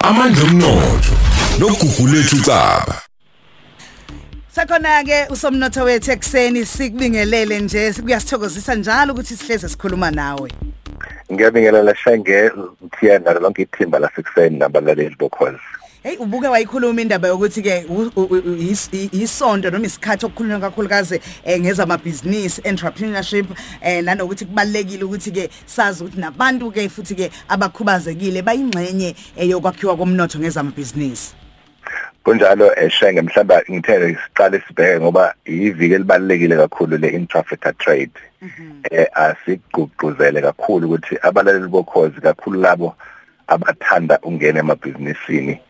amandla omnotho nogugulethu caba. Sakhona ke usomnotho wethu ekseni sikubingelele nje kuyasithokozisa njalo ukuthi sihleze sikhuluma nawe. ngiyabingelela shenge mthiyana lonke ithimba lasekuseni nabalaleli bokhozi. Hey ubuke wayikhuluma indaba yokuthi ke isonto noma isikhathi okukhulunywa kakhulukazi eh, ngeza amabhizinisi entrepreneurship eh nanokuthi kubalekile ukuthi ke sazi ukuthi nabantu ke futhi ke abakhubazekile bayingxenye eh, yokwakhiwa komnotho ngeza amabhizinisi. kunjalo eshenge mhlamba ngithele siqale sibheke ngoba iviki elibalekile kakhulu le intra-Africa trade eh asigqugquzele kakhulu ukuthi abalaleli bokhozi kakhulu labo abathanda ungena emabhizinisini.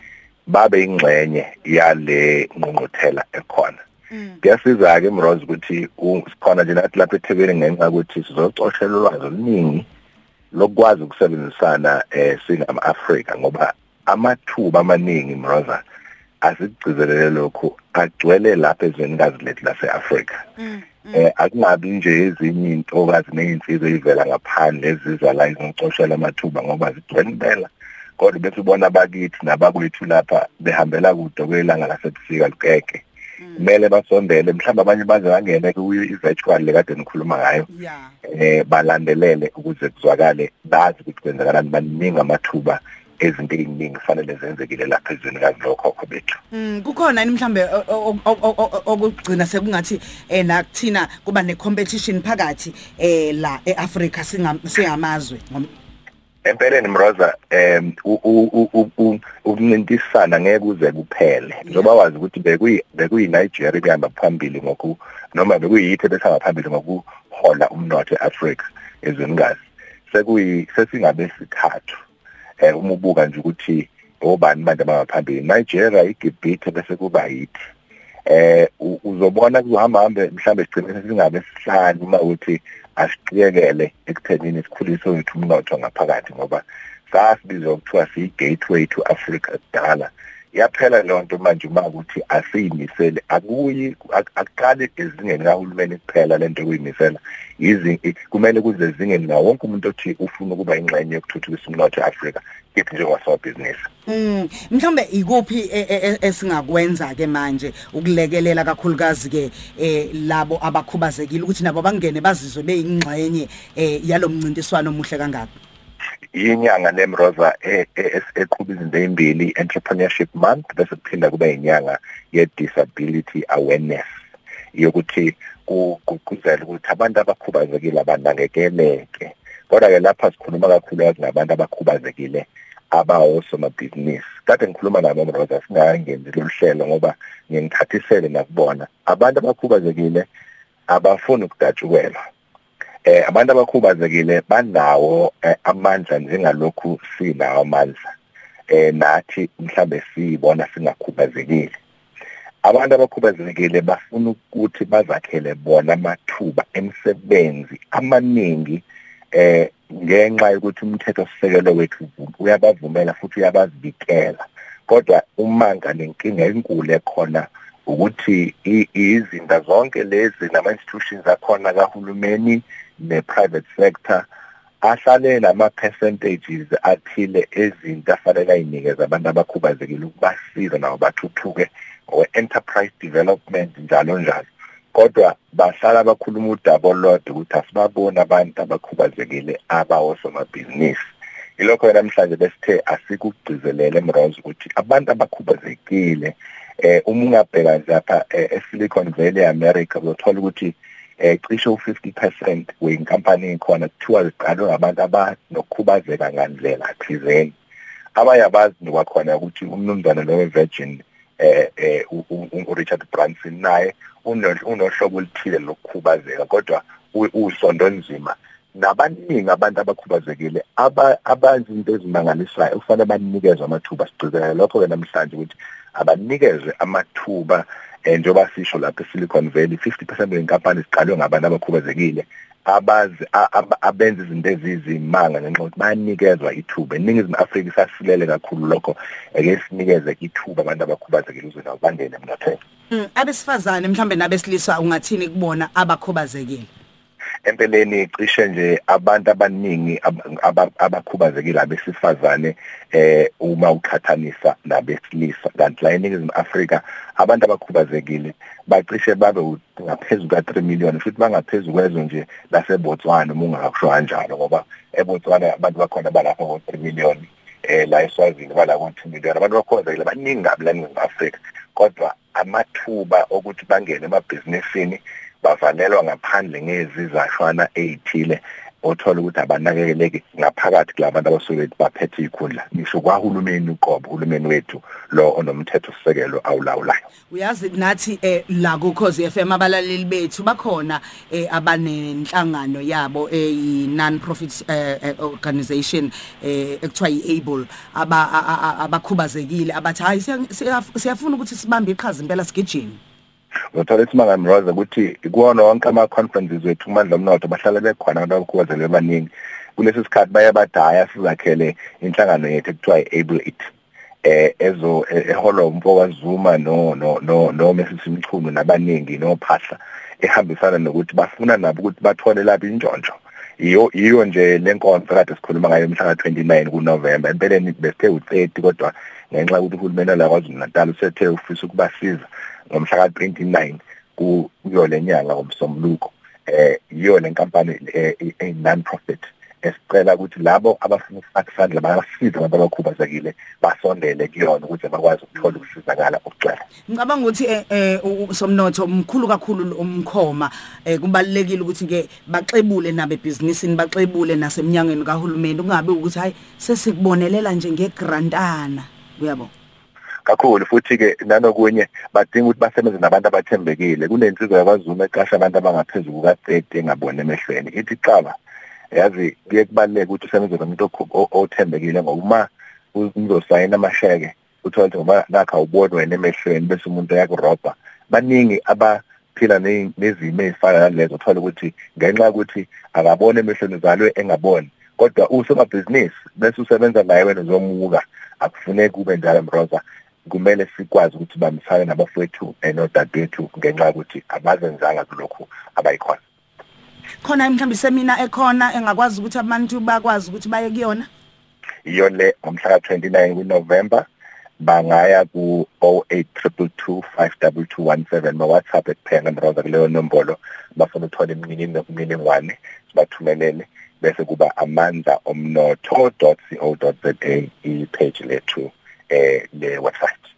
Babe ingxenye yale ngqungquthela ekhona. Kuyasiza ke Mroz ukuthi sikhona nje nathi lapha eThekwini ngenxa ukuthi sizocoshela ulwazi oluningi lokwazi ukusebenzisana eh singama Africa ngoba amathuba amaningi Mroza asigcizelele lokho agcwele lapha ezwenikazi lethu lase-Afrika. Eh akungabi nje ezinye intokazi nezinsizwe ezivela ngaphandle eziza la izocoshela amathuba ngoba zigcwele impela. Kodwa bese ubona abakithi nabakwethu lapha behambela kude kwelanga lasebusika lukeke kumele basondele mhlawumbe abanye baze bangene ku-virtual lekade nikhuluma ngayo. Eh balandelele ukuze kuzwakale bazi ukuthi kwenzakalani baningi amathuba ezinto eziningi kufanele zenzekile lapha ezweni kazi lokhokho bethu. Mm kukhona ni mhlambe okugcina sekungathi eh nakuthina kuba ne competition phakathi eh la eAfrica singamazwe empeleni mroza em ukuncintisana ngeke uze kuphele. Njoba wazi ukuthi bekuyi bekuyi Nigeria kuhamba phambili ngoku noma bekuyithi besanga phambili ngokuhola umnotho eAfrica ezwenikazi sekuyi sesingabe sithathu eh uma ubuka nje ukuthi obani manje abangaphambili Nigeria iGibhithe bese kuba yithi eh uzobona kuhamba hambe mhlambe sigcine singabe sihlanu uma uthi asiqiyekele ekuthenini sikhulise wethu umnotho ngaphakathi ngoba sasibizwa ukuthiwa siyi gateway to Africa kudala. Yaphela lonto manje uma ukuthi asiyimisele akuyi akuqali ezingeni kahulumeni kuphela lento kuyimisela izinto kumele kuze ezingeni nawo wonke umuntu othi ufuna ukuba ingxenye yokuthuthukisa umnotho eAfrica kithi njengosomabhizinisi. Mm mhlawumbe ikuphi e, e, e, esingakwenza ke manje ukulekelela kakhulukazi ke eh labo abakhubazekile ukuthi nabo bangene bazizwe beyingxenye eh yalomncintiswano omuhle kangaka? Inyanga lemroza eqhuba izinto ezimbili entrepreneurship month bese kuphinda kube inyanga ye disability awareness. Yokuthi kugqugquzela ukuthi abantu abakhubazekile abanakekeleke. Kodwa ke lapha sikhuluma kakhulu ngabantu abakhubazekile abawosomabhizinisi. Kade ngikhuluma nabo mroza singayenzi lolu hlelo ngoba ngingithathisele nakubona. Abantu abakhubazekile abafuni ukudatshukelwa. Eh abantu abakhubazekile banawo eh, amandla njengalokhu sinawo amandla. Eh nathi mhlambe sibona singakhubazekile. Abantu abakhubazekile bafuna ukuthi bazakhele bona amathuba emsebenzi amaningi eh ngenxa yokuthi umthetho sisekelo wethu uyabavumela futhi uyabavikela kodwa umanga nenkinga enkulu ekhona ukuthi izinto zonke lezi nama institutions akhona kahulumeni ne-private sector ahlale nama percentages athile ezinto afanele ayinikeza abantu abakhubazekile ukubasiza nabo bathuthuke ngowe-enterprise development njalo njalo. Kodwa bahlala bakhuluma udaba olodwa ukuthi asibaboni abantu abakhubazekile abawosomabhizinisi. Ilokho namhlanje besithe asikugcizelele emroz ukuthi abantu abakhubazekile eh uma ungabheka nje lapha eSilicon Valley eAmerica uzothola ukuthi eh cishe u50% wenkampani ekhona kuthiwa ziqalwe ngabantu abanokukhubazeka ngandlela thizeni. Abayabazi nokwakhona ukuthi umnumzana lo Virgin eh eh uRichard Branson naye unohlobo oluthile lokukhubazeka kodwa usondo nzima. Nabaningi abantu abakhubazekile abazi into ezimangalisayo kufanele banikezwe amathuba. Sigcizelela lokho ke namhlanje ukuthi abanikezwe amathuba njengoba sisho lapha eSilicon Valley 50% wenkampani ziqalwe ngabantu abakhubazekile abazi abenza izinto ezizimanga ngenxa yokuthi bayanikezwa ithuba. Eningizimu Afrika isasilele kakhulu lokho eke sinikeze ithuba abantu abakhubazekile ukuze nabo bangene emnothweni. Abesifazane mhlambe nabesilisa ungathini kubona abakhubazekile? Empeleni cishe nje abantu abaningi abakhubazekile abesifazane eh uma uqhathanisa nabesilisa. Kanti la eNingizimu Afrika abantu abakhubazekile bacishe babe ngaphezulu ka3 million futhi bangaphezulu kwezo nje laseBotswana uma ungakusho kanjalo ngoba eBotswana abantu bakhona balapha ngo3 million eh la eSwazini bala ku2 million. Abantu bakhubazekile baningi kabi la eNingizimu Afrika kodwa amathuba ukuthi bangene emabhizinisini bavalelwa ngaphandle ngezizashwana ezithile othola ukuthi abanakekeleki ngaphakathi kulabantu abasuke baphethe ikhundla. Ngisho kwahulumeni uqobo uhulumeni wethu lo onomthetho sisekelo awulawulayo. Uyazi nathi eh la ku Khosi FM abalaleli bethu bakhona eh abanenhlangano yabo eyi non profit eh, eh, organization eh ekuthiwa yiable aba abakhubazekile abathi hayi siyafuna ukuthi sibambe iqhaza impela sigijime. Ngothola isimanga mroza ukuthi kuwona wonke ama-conferences wethu kumandla omnotho bahlala bekhona abantu abakhubazekile abaningi kulesi sikhathi baye badaya sizakhele inhlangano yethu ekuthiwa i-able it eh ezo eholo umfoka Zuma no no no no Mesisi Mchunu nabaningi nophahla ehambisana nokuthi bafuna nabo ukuthi bathole lapha intshontsho iyo iyo nje lenkonzo kade sikhuluma ngayo mhla ka29 kuNovember. Empeleni besithe u30 kodwa ngenxa yokuthi uhulumeni la kwaZulu Natal usethe ufisa ukubasiza ngomhla ka29 kuyo lenyanga ngomsombuluko eh iyo lenkampani e non profit esicela ukuthi labo abafuna ukufaka isandla bayasiza abantu abakhubazekile basondele kuyona ukuze bakwazi ukuthola ukusizakala okugcwele ngicabanga ukuthi eh somnotho omkhulu kakhulu umkhoma kubalekile ukuthi ke baxebule nabe businessini baxebule naseminyangweni kahulumeni kungabe ukuthi hayi sesikubonelela nje ngegrantana. Uyabo? Kakhulu futhi ke nanokunye badinga ukuthi basebenze nabantu abathembekile. Kunensizwa yakwaZulu eqasha abantu abangaphezulu kuka30 engabone emehlweni. Ithi qaba yazi kuye kubaleke ukuthi usebenze nomuntu othembekile ngoba uma uzosayina amasheke uthola ukuthi ngoba nakha ubone wena emehlweni bese umuntu yakurobha baningi abaphila nezimo ezifana nalezo uthola ukuthi ngenxa yokuthi akabone emehlweni zalwe engaboni. Kodwa usomabhizinisi bese usebenza naye wena uzomuka akufuneki kube njalo mroza. Kumele sikwazi ukuthi bambisane nabafowethu enodadewethu ngenxa yokuthi abazenzanga kulokhu abayikhona. Khona mhlawumbe semina ekhona engakwazi ukuthi abantu bakwazi ukuthi baye kuyona? Iyo le ngomhla ka29 kuNovember bangaya ku 0822522217 ba WhatsApp kuphela mroza kuleyo nombolo bafuna uthola imininingwane imininingwane sibathumelele bese kuba amandla omnotho.co.za i-page lethu eh le website